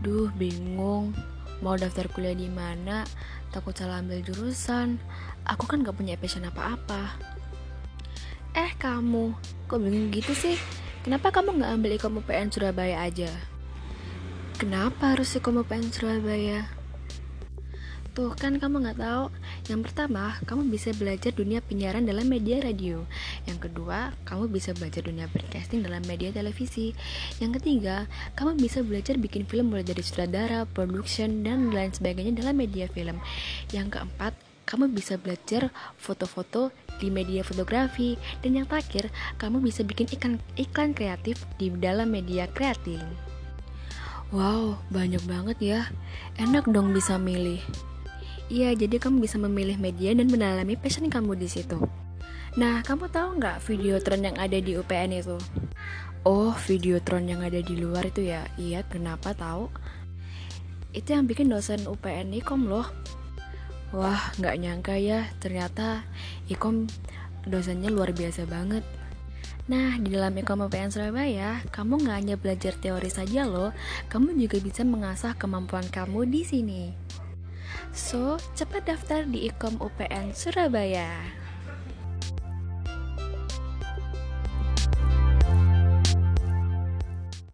Duh, bingung. Mau daftar kuliah di mana? Takut salah ambil jurusan. Aku kan gak punya passion apa-apa. Eh, kamu. Kok bingung gitu sih? Kenapa kamu gak ambil ikom UPN Surabaya aja? Kenapa harus ikom UPN Surabaya? Tuh kan kamu nggak tahu. Yang pertama, kamu bisa belajar dunia penyiaran dalam media radio. Yang kedua, kamu bisa belajar dunia broadcasting dalam media televisi. Yang ketiga, kamu bisa belajar bikin film mulai dari sutradara, production, dan lain sebagainya dalam media film. Yang keempat, kamu bisa belajar foto-foto di media fotografi. Dan yang terakhir, kamu bisa bikin iklan, iklan kreatif di dalam media kreatif. Wow, banyak banget ya. Enak dong bisa milih. Iya, jadi kamu bisa memilih media dan mendalami passion kamu di situ. Nah, kamu tahu nggak video tren yang ada di UPN itu? Oh, video tren yang ada di luar itu ya? Iya, kenapa tahu? Itu yang bikin dosen UPN Ikom loh. Wah, nggak nyangka ya, ternyata Ikom dosennya luar biasa banget. Nah, di dalam Ikom UPN Surabaya, kamu nggak hanya belajar teori saja loh, kamu juga bisa mengasah kemampuan kamu di sini. So, cepat daftar di Ikom UPN Surabaya.